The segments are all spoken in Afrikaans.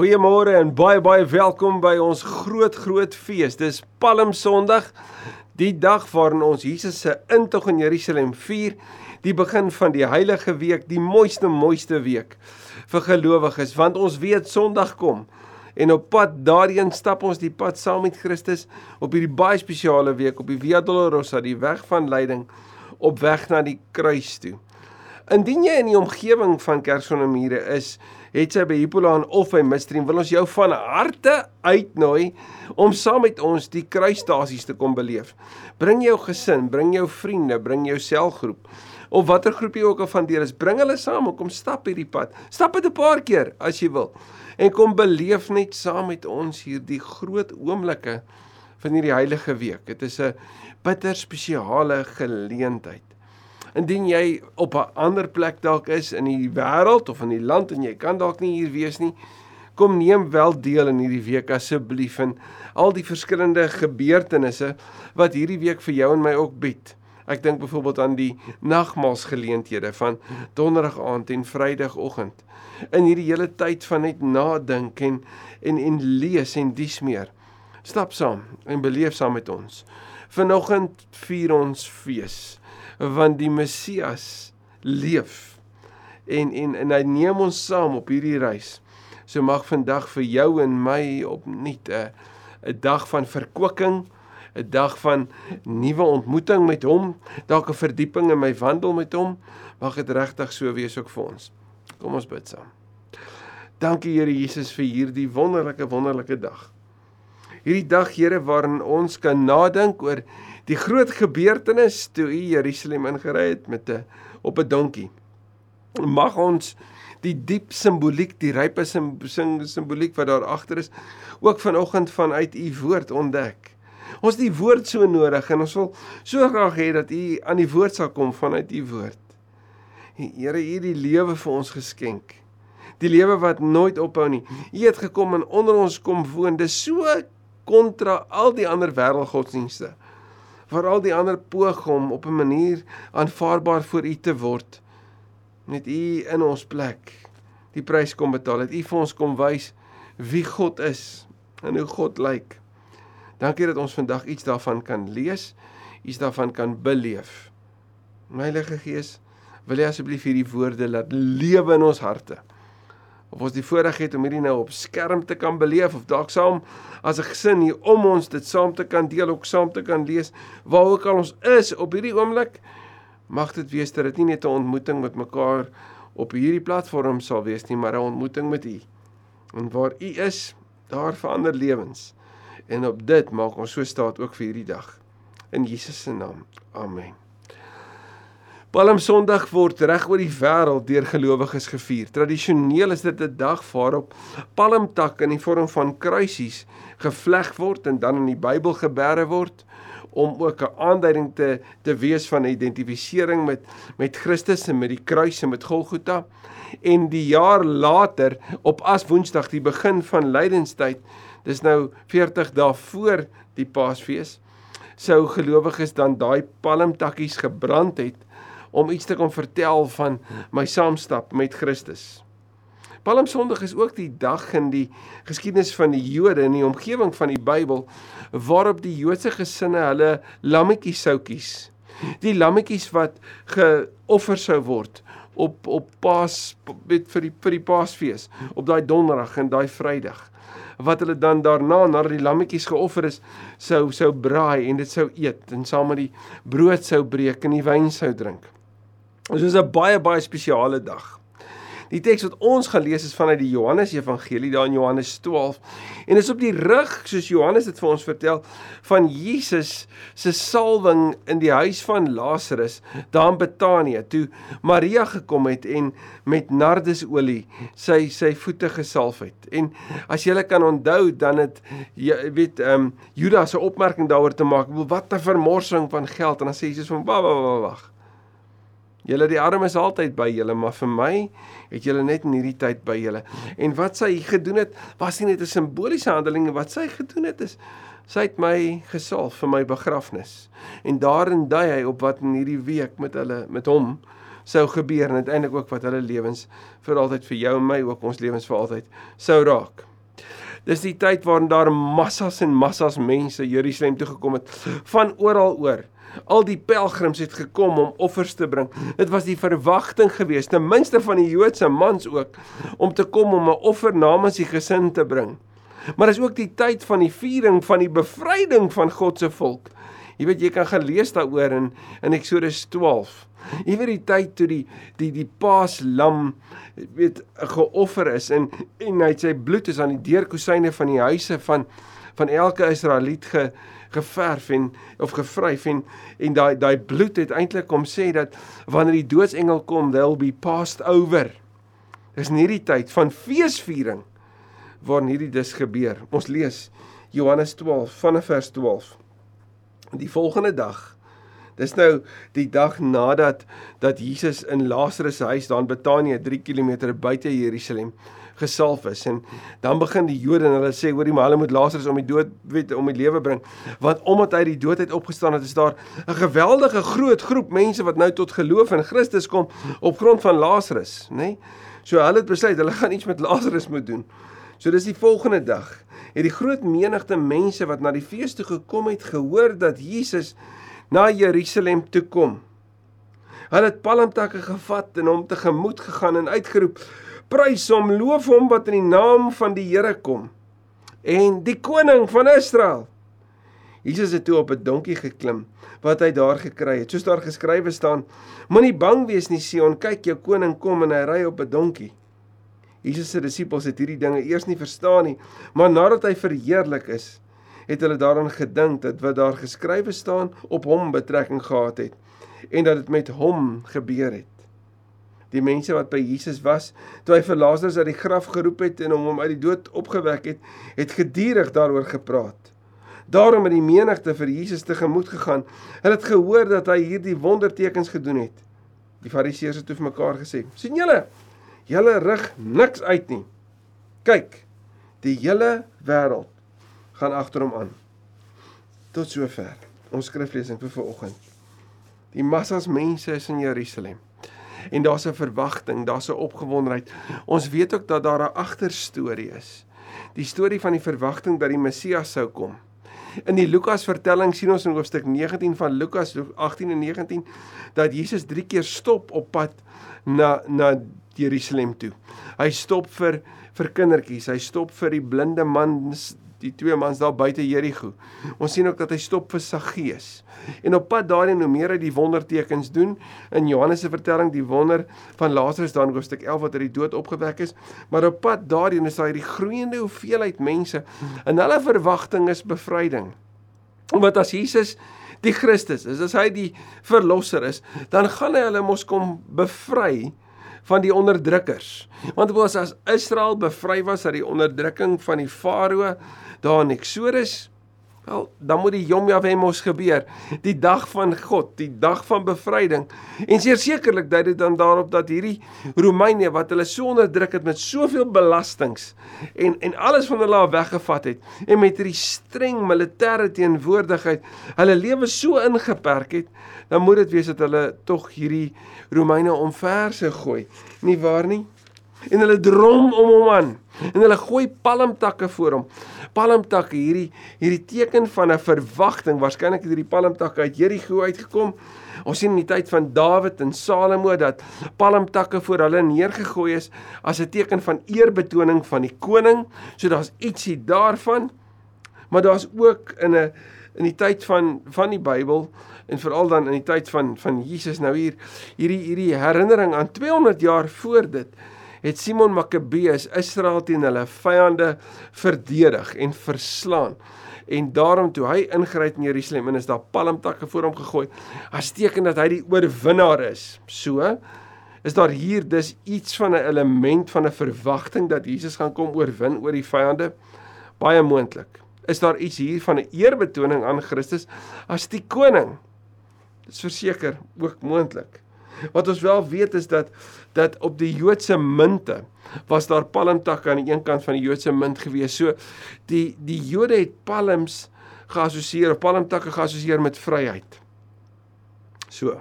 Goeiemôre en baie baie welkom by ons groot groot fees. Dis Palm Sondag, die dag waarin ons Jesus se intog in Jerusalem vier, die begin van die heilige week, die mooiste mooiste week vir gelowiges, want ons weet Sondag kom. En op pad daarheen stap ons die pad saam met Christus op hierdie baie spesiale week op die Via Dolorosa, die weg van lyding op weg na die kruis toe. Indien jy in die omgewing van Kersonnemure is, het sy by Hippolaan of by Midstream wil ons jou van harte uitnooi om saam met ons die kruisstasies te kom beleef. Bring jou gesin, bring jou vriende, bring jou selgroep of watter groep jy ook al van deur is, bring hulle saam en kom stap hierdie pad. Stap dit 'n paar keer as jy wil en kom beleef net saam met ons hierdie groot oomblikke van hierdie heilige week. Dit is 'n bitter spesiale geleentheid. Indien jy op 'n ander plek dalk is in die wêreld of in die land en jy kan dalk nie hier wees nie, kom neem wel deel in hierdie week asseblief en al die verskillende gebeurtenisse wat hierdie week vir jou en my ook bied. Ek dink byvoorbeeld aan die nagmaalsgeleenthede van donderdag aand en vrydagoggend. In hierdie hele tyd van net nadink en en en lees en dies meer. Stap saam en beleef saam met ons. Vanoggend vier ons fees want die Messias leef. En en en hy neem ons saam op hierdie reis. So mag vandag vir jou en my opnuut 'n 'n dag van verkwikking, 'n dag van nuwe ontmoeting met hom, dalk 'n verdieping in my wandel met hom, mag dit regtig so wees ook vir ons. Kom ons bid saam. Dankie Here Jesus vir hierdie wonderlike wonderlike dag. Hierdie dag Here waarin ons kan nadink oor die groot gebeurtenis toe u Jerusalem ingery het met 'n op 'n donkie. Mag ons die diep simboliek, die rype simboliek wat daar agter is, ook vanoggend vanuit u woord ontdek. Ons die woord so nodig en ons wil so graag hê dat u aan die woord sal kom vanuit u woord. Here, u het die lewe vir ons geskenk. Die lewe wat nooit ophou nie. U het gekom en onder ons kom woon. Dis so kontra al die ander wêreldgodsdienste waar al die ander poog om op 'n manier aanvaarbaar voor U te word. Met U in ons plek die prys kom betaal. Het U vir ons kom wys wie God is en hoe God lyk. Dankie dat ons vandag iets daarvan kan lees iets daarvan kan beleef. My Heilige Gees wil jy asseblief hierdie woorde laat lewe in ons harte of ons die voorreg het om hierdie nou op skerm te kan beleef of dalk saam as 'n gesin hier om ons dit saam te kan deel, ook saam te kan lees waar ook al ons is op hierdie oomblik mag dit wees dat dit nie net 'n ontmoeting met mekaar op hierdie platform sal wees nie, maar 'n ontmoeting met U. En waar U is, daar verander lewens. En op dit maak ons so staat ook vir hierdie dag. In Jesus se naam. Amen. Palm Sondag word reg oor die wêreld deur gelowiges gevier. Tradisioneel is dit 'n dag waarop palmtakke in die vorm van kruisies gevleg word en dan in die Bybel geberre word om ook 'n aanduiding te te wees van identifisering met met Christus en met die kruis en met Golgotha. En die jaar later op as Woensdag die begin van Lydenstyd, dis nou 40 dae voor die Paasfees, sou gelowiges dan daai palmtakkies gebrand het om iets te kon vertel van my saamstap met Christus. Palm Sondag is ook die dag in die geskiedenis van die Jode in die omgewing van die Bybel waarop die Joodse gesinne hulle lammetjies sou kies. Die lammetjies wat geoffer sou word op op Paas met vir die vir die Paasfees op daai donderdag en daai Vrydag wat hulle dan daarna na die lammetjies geoffer is sou sou braai en dit sou eet en saam met die brood sou breek en die wyn sou drink. Dit is 'n baie baie spesiale dag. Die teks wat ons gaan lees is vanuit die Johannes Evangelie daar in Johannes 12 en dit is op die rug soos Johannes dit vir ons vertel van Jesus se salwing in die huis van Lazarus daar in Betanië toe Maria gekom het en met nardesolie sy sy voete gesalf het. En as jy kan onthou dan het jy weet ehm um, Judas se opmerking daaroor te maak, wat 'n vermorsing van geld en dan sê Jesus van wag wag wag Julle die armes altyd by julle, maar vir my het julle net in hierdie tyd by julle. En wat sy gedoen het, was nie net 'n simboliese handeling, wat sy gedoen het is sy het my gesalf vir my begrafnis. En daarin dui hy op wat in hierdie week met hulle met hom sou gebeur en uiteindelik ook wat hulle lewens vir altyd vir jou en my ook ons lewens vir altyd sou raak. Dis die tyd waarin daar massas en massas mense Jerusalem toe gekom het van oral oor. Al die pelgrims het gekom om offers te bring. Dit was die verwagting geweest, ten minste van die Joodse mans ook, om te kom om 'n offer namens die gesin te bring. Maar dis ook die tyd van die viering van die bevryding van God se volk. Jy weet jy kan gelees daaroor in in Eksodus 12. Jy weet die tyd toe die die die paaslam weet geoffer is en en hy sy bloed is aan die deurkusyne van die huise van van elke Israeliet ge geverf en of gevryf en en daai daai bloed het eintlik kom sê dat wanneer die doodsengel kom, they'll be passed over. Dis in hierdie tyd van feesviering waarin hierdie dis gebeur. Ons lees Johannes 12 vanaf vers 12. Die volgende dag Dis nou die dag nadat dat Jesus in Lazarus se huis daar in Betanië 3 km buite Jerusalem gesalf is. En dan begin die Jode en hulle sê hoorie maar hulle moet Lazarus om die dood weet om die lewe bring. Want omdat hy die dood uit opgestaan het is daar 'n geweldige groot groep mense wat nou tot geloof in Christus kom op grond van Lazarus nê nee? so hulle het besluit hulle gaan iets met Lazarus moet doen. So dis die volgende dag. Het die groot menigte mense wat na die fees toe gekom het gehoor dat Jesus na Jerusalem toe kom. Hulle het palmtakke gevat en hom tegemoet gegaan en uitgeroep: prys hom, loof hom wat in die naam van die Here kom. En die koning van Israel. Jesus het toe op 'n donkie geklim wat hy daar gekry het. Soos daar geskrywe staan: Moenie bang wees nie, Sion, kyk jou koning kom en hy ry op 'n donkie. Jesus se disippels het hierdie dinge eers nie verstaan nie, maar nadat hy verheerlik is, het hulle daaraan gedink dat wat daar geskrywe staan op hom betrekking gehad het en dat dit met hom gebeur het die mense wat by Jesus was, toe hy vir Lazarus uit die graf geroep het en hom uit die dood opgewek het, het gedurig daaroor gepraat. Daarom het die menigte vir Jesus tegemoet gegaan. Hulle het gehoor dat hy hierdie wondertekens gedoen het. Die Fariseërs het toe vir mekaar gesê: "Sien julle, julle rig niks uit nie. Kyk, die hele wêreld gaan agter hom aan." Tot sover. Ons skriflesing vir vanoggend. Die massas mense is in Jerusalem en daar's 'n verwagting, daar's 'n opgewondenheid. Ons weet ook dat daar 'n agterstorie is. Die storie van die verwagting dat die Messias sou kom. In die Lukas vertelling sien ons in hoofstuk 19 van Lukas 18 en 19 dat Jesus 3 keer stop op pad na na Jerusalem toe. Hy stop vir vir kindertjies, hy stop vir die blinde man die twee mans daar buite Jerigo. Ons sien ook dat hy stop vir Saggeus. En op pad daarin hoe meer hy die wondertekens doen in Johannes se vertelling die wonder van Lazarus daar in hoofstuk 11 wat uit die dood opgewek is, maar op pad daarin is daar hierdie groeiende hoeveelheid mense en hulle verwagting is bevryding. Omdat as Jesus die Christus is, as hy die verlosser is, dan gaan hy hulle mos kom bevry van die onderdrukkers. Want as Israel bevry was uit die onderdrukking van die Farao, daar in Eksodus Wel, dan moet die Yom Yavemos gebeur, die dag van God, die dag van bevryding. En sekerlik dui dit dan daarop dat hierdie Romeine wat hulle so onderdruk het met soveel belastings en en alles van hulle weggevat het en met hierdie streng militêre teenwoordigheid hulle lewe so ingeperk het, dan moet dit wees dat hulle tog hierdie Romeine omverse gooi. Nie waar nie? En hulle drom om hom aan. En hulle gooi palmtakke voor hom. Palmtakke hierdie hierdie teken van 'n verwagting. Waarskynlik het hierdie palmtakke uit Jerigo uitgekom. Ons sien in die tyd van Dawid en Salomo dat palmtakke voor hulle neergegooi is as 'n teken van eerbetoning van die koning. So daar's ietsie daarvan. Maar daar's ook in 'n in die tyd van van die Bybel en veral dan in die tyd van van Jesus nou hier hierdie hierdie herinnering aan 200 jaar voor dit het Simon Makkabeus Israel teen hulle vyande verdedig en verslaan. En daarom toe hy ingryp in Jerusalem en is daar palmtakke voor hom gegooi, as teken dat hy die oorwinnaar is. So is daar hier dis iets van 'n element van 'n verwagting dat Jesus gaan kom oorwin oor die vyande baie moontlik. Is daar iets hier van 'n eerbetoning aan Christus as die koning? Dis verseker ook moontlik. Wat ons wel weet is dat dat op die Joodse munte was daar palmtakke aan die een kant van die Joodse munt gewees. So die die Jode het palms geassosieer, palmtakke geassosieer met vryheid. So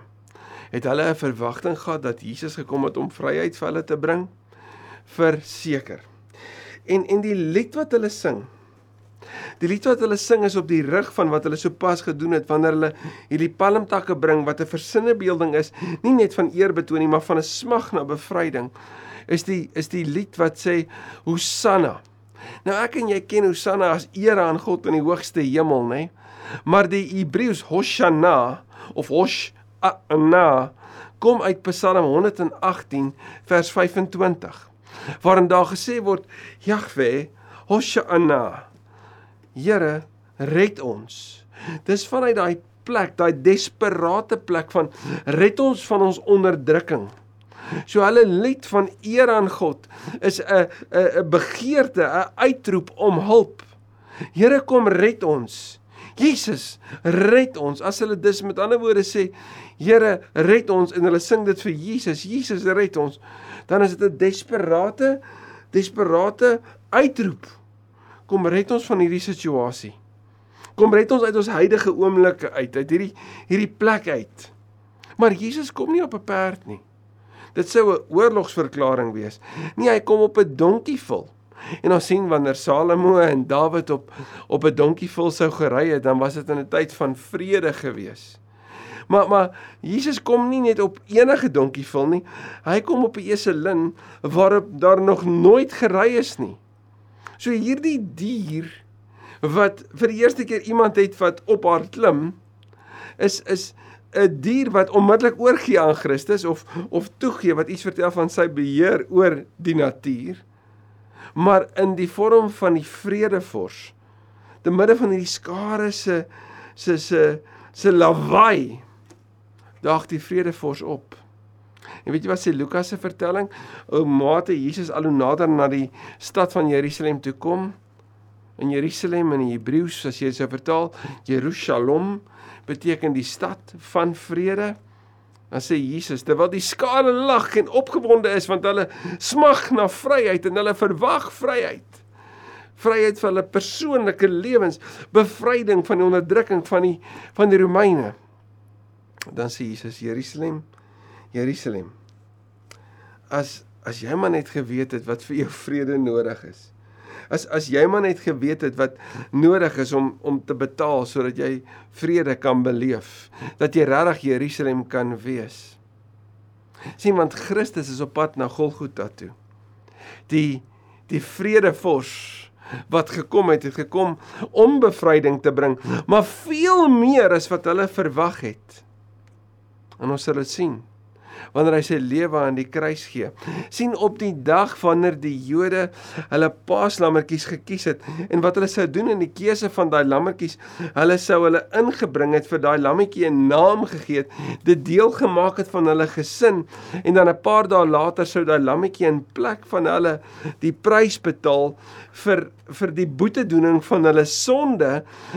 het hulle 'n verwagting gehad dat Jesus gekom het om vryheid vir hulle te bring? Verseker. En en die lied wat hulle sing. Die lied wat hulle sing is op die rug van wat hulle sopas gedoen het wanneer hulle hierdie palmtakke bring wat 'n versinnebeelding is, nie net van eerbetoon nie, maar van 'n smag na bevryding. Is die is die lied wat sê Hosanna. Nou ek en jy ken Hosanna as eer aan God in die hoogste hemel, nê? Maar die Hebreëus Hosanna of Hosanna kom uit Psalm 118 vers 25 waarin daar gesê word Jahwe Hosanna Here red ons. Dis vanuit daai plek, daai desperate plek van red ons van ons onderdrukking. So hulle lied van eer aan God is 'n 'n 'n begeerte, 'n uitroep om hulp. Here kom red ons. Jesus, red ons. As hulle dis met ander woorde sê, Here, red ons en hulle sing dit vir Jesus. Jesus, red ons. Dan is dit 'n desperate desperate uitroep. Kom red ons van hierdie situasie. Kom red ons uit ons huidige oomblikke uit, uit hierdie hierdie plek uit. Maar Jesus kom nie op 'n perd nie. Dit sou 'n oorlogsverklaring wees. Nee, hy kom op 'n donkie vol. En ons sien wanneer Salomo en Dawid op op 'n donkie vol sou gery het, dan was dit in 'n tyd van vrede gewees. Maar maar Jesus kom nie net op enige donkie vol nie. Hy kom op 'n eselin waarop daar nog nooit gery is nie. So hierdie dier wat vir die eerste keer iemand het wat op haar klim is is 'n dier wat onmiddellik oorgee aan Christus of of toegee wat iets vertel van sy beheer oor die natuur maar in die vorm van die vredevors te midde van hierdie skare se se se se lawaai daag die vredevors op en weet jy wat sê Lukas se vertelling ou mate Jesus al hoe nader na die stad van Jerusalem toe kom in Jerusalem in Hebreëus as jy dit sou vertaal Jerusalem beteken die stad van vrede. Dan sê Jesus, terwyl die skare lag en opgewonde is want hulle smag na vryheid en hulle verwag vryheid. Vryheid vir hulle persoonlike lewens, bevryding van die onderdrukking van die van die Romeine. Dan sê Jesus, Jerusalem, Jerusalem. As as jy maar net geweet het wat vir jou vrede nodig is as as jy maar net geweet het wat nodig is om om te betaal sodat jy vrede kan beleef, dat jy regtig Jerusalem kan wees. sien want Christus is op pad na Golgotha toe. Die die vredevors wat gekom het, het gekom om bevryding te bring, maar veel meer as wat hulle verwag het. En ons sal dit sien wanneer hy sy lewe aan die kruis gee. sien op die dag wanneer die Jode hulle paaslammetjies gekies het en wat hulle sou doen in die keuse van daai lammetjies, hulle sou hulle ingebring het vir daai lammetjie 'n naam gegee het, dit deel gemaak het van hulle gesin en dan 'n paar dae later sou daai lammetjie in plek van hulle die prys betaal vir vir die boetedoening van hulle sonde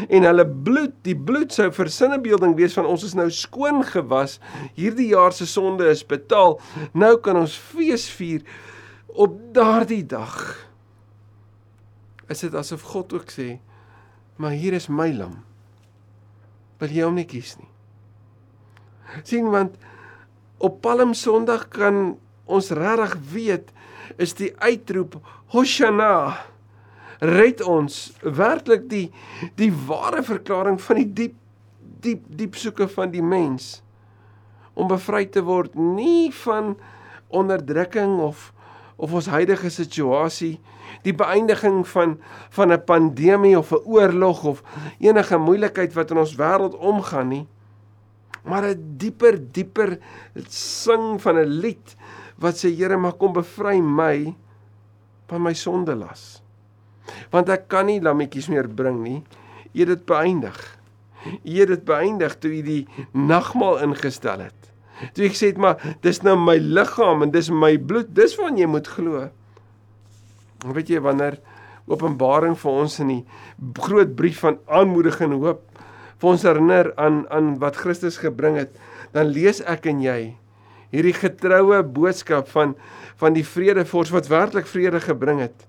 en hulle bloed, die bloed sou vir sinnebeelding wees van ons is nou skoon gewas. Hierdie jaar se sonde is betaal. Nou kan ons fees vier op daardie dag. Is dit asof God ook sê, "Maar hier is my lam. Wil jy hom nie kies nie?" sien want op Palm Sondag kan ons regtig weet is die uitroep Hosanna red ons werklik die die ware verklaring van die diep diep diep soeke van die mens om bevry te word nie van onderdrukking of of ons huidige situasie die beëindiging van van 'n pandemie of 'n oorlog of enige moeilikheid wat in ons wêreld omgaan nie maar 'n dieper dieper sing van 'n lied wat sê Here mag kom bevry my van my sondelas want ek kan nie lammetjies meer bring nie. Het dit beëindig jy het dit beëindig toe jy die nagmaal ingestel het Toe ek sê dit maar dis nou my liggaam en dis my bloed, dis wat jy moet glo. En weet jy wanneer Openbaring vir ons in die groot brief van aanmoediging en hoop vir ons herinner aan aan wat Christus gebring het, dan lees ek en jy hierdie getroue boodskap van van die vredevors wat werklik vrede gebring het.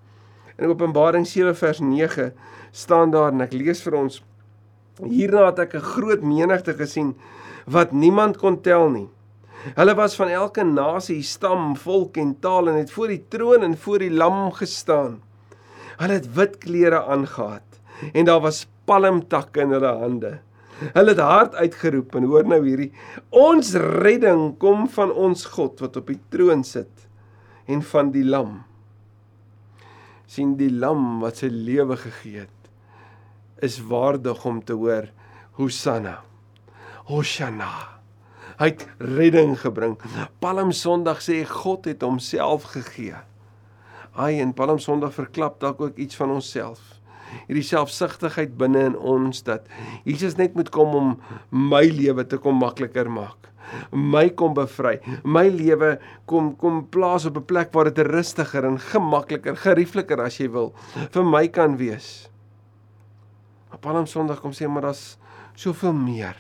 In Openbaring 7 vers 9 staan daar en ek lees vir ons Hierna het ek 'n groot menigte gesien wat niemand kon tel nie. Hulle was van elke nasie, stam, volk en taal en het voor die troon en voor die lam gestaan. Hulle het wit klere aangetree en daar was palmtakke in hulle hande. Hulle het hard uitgeroep en hoor nou hierdie ons redding kom van ons God wat op die troon sit en van die lam. sien die lam wat sy lewe gegee het is waardig om te hoor Hosanna. Hosanna. Hy het redding gebring. Palm Sondag sê God het homself gegee. Ai en Palm Sondag verklap dalk ook iets van onsself. Hierdie selfsugtigheid binne in ons dat Jesus net moet kom om my lewe te kom makliker maak. My kom bevry. My lewe kom kom plaas op 'n plek waar dit rustiger en gemakliker, geriefliker as jy wil vir my kan wees. Palm Sondag kom sê maar daar's soveel meer.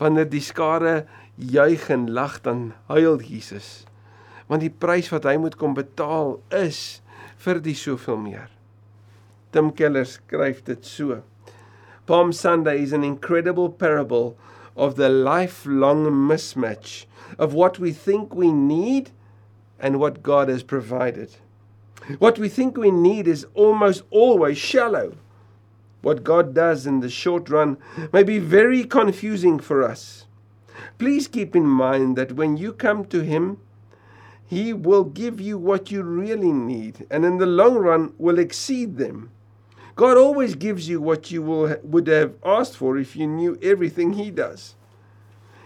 Wanneer die skare juig en lag dan huil Jesus want die prys wat hy moet kom betaal is vir die soveel meer. Tim Keller skryf dit so. Palm Sunday is an incredible parable of the lifelong mismatch of what we think we need and what God has provided. What we think we need is almost always shallow. What God does in the short run may be very confusing for us. Please keep in mind that when you come to Him, He will give you what you really need and in the long run will exceed them. God always gives you what you will, would have asked for if you knew everything He does.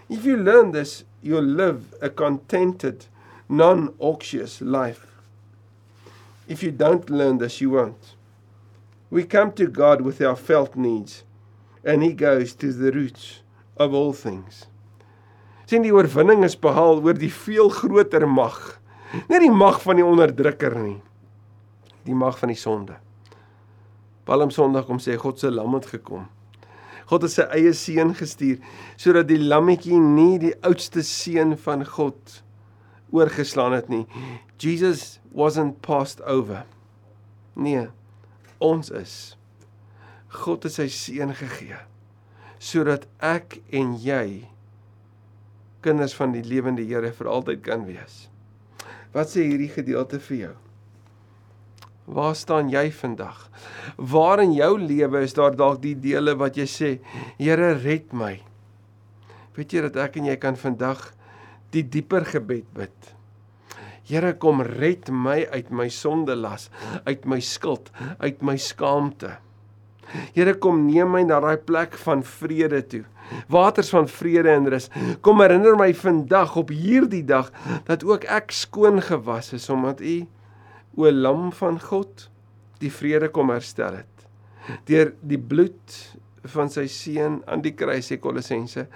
If you learn this, you'll live a contented, non auctious life. If you don't learn this, you won't. We come to God with our felt needs, and He goes to the roots of all things. sien die oorwinning is behaal oor die veel groter mag. Nie die mag van die onderdrukker nie. Die mag van die sonde. Palm Sondag kom sê God se lam het gekom. God het sy eie seun gestuur sodat die lammetjie nie die oudste seun van God oorgeslaan het nie. Jesus wasn't passed over. Nee, ons is. God het sy seun gegee sodat ek en jy kinders van die lewende Here vir altyd kan wees. Wat sê hierdie gedeelte vir jou? Waar staan jy vandag? Waar in jou lewe is daar dalk die dele wat jy sê, Here red my? Weet jy dat ek en jy kan vandag die dieper gebed bid? Here kom red my uit my sondelas, uit my skuld, uit my skaamte. Here kom neem my na daai plek van vrede toe waters van vrede en rus. Kom herinner my vandag op hierdie dag dat ook ek skoon gewas is omdat U o lam van God die vrede kom herstel het. Deur die bloed van sy seun aan die kruis sê Kolossense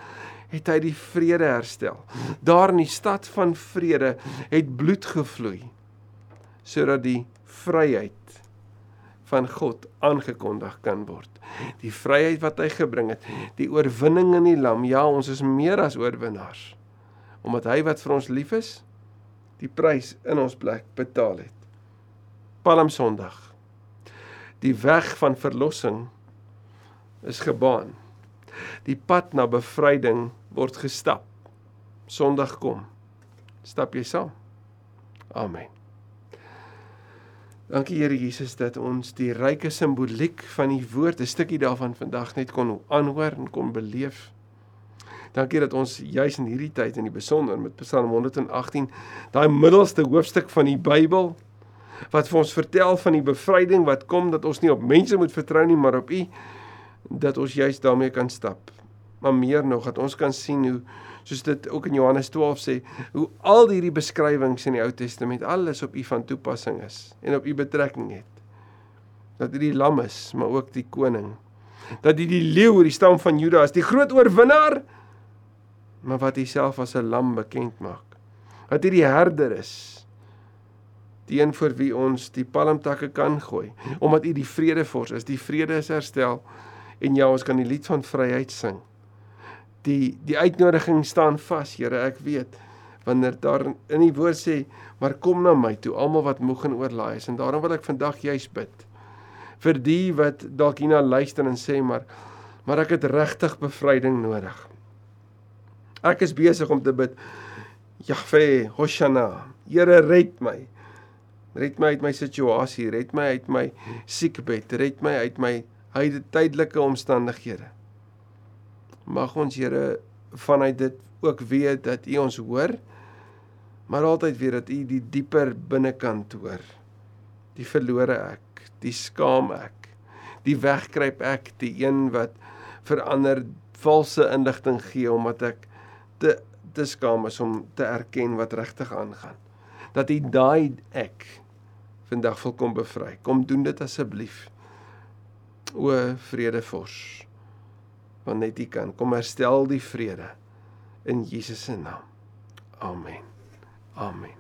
het hy die vrede herstel. Daar in die stad van vrede het bloed gevloei sodat die vryheid van God aangekondig kan word. Die vryheid wat hy gebring het, die oorwinning in die lam. Ja, ons is meer as oorwinnaars. Omdat hy wat vir ons lief is, die prys in ons plek betaal het. Palm Sondag. Die weg van verlossing is gebaan. Die pad na bevryding word gestap. Sondag kom. Stap jy saam? Amen. Dankie Here Jesus dat ons die ryke simboliek van u woord 'n stukkie daarvan vandag net kon aanhoor en kon beleef. Dankie dat ons juis in hierdie tyd in die besonder met Psalm 118 daai middelste hoofstuk van die Bybel wat vir ons vertel van die bevryding wat kom dat ons nie op mense moet vertrou nie maar op u dat ons juis daarmee kan stap. Maar meer nog dat ons kan sien hoe soos dit ook in Johannes 12 sê, hoe al hierdie beskrywings in die Ou Testament alles op u van toepassing is en op u betrekking het. Dat u die lam is, maar ook die koning. Dat u die leeu oor die stam van Juda is, die groot oorwinnaar, maar wat u self as 'n lam bekend maak. Dat u die herder is, die een vir wie ons die palmtakke kan gooi, omdat u die vredevors is, die vrede is herstel en ja, ons kan die lied van vryheid sing die die uitnodiging staan vas, Here, ek weet wanneer daar in die woord sê, maar kom na my toe, almal wat moeg en oorlaai is en daarom wil ek vandag juis bid vir die wat dalk hierna luister en sê maar maar ek het regtig bevryding nodig. Ek is besig om te bid. Jahwe, Hoshana, Here red my. Red my uit my situasie, red my uit my siekbed, red my uit my huidige tydelike omstandighede. Mag ons Here vanuit dit ook weet dat U ons hoor, maar altyd weet dat U die dieper binnekant hoor. Die verlore ek, die skaam ek, die wegkruip ek, die een wat verander valse inligting gee omdat ek te te skaam is om te erken wat regtig aangaan. Dat U daai ek vandag wil kom bevry. Kom doen dit asseblief. O vredevors. Want net U kan kom herstel die vrede in Jesus se naam. Amen. Amen.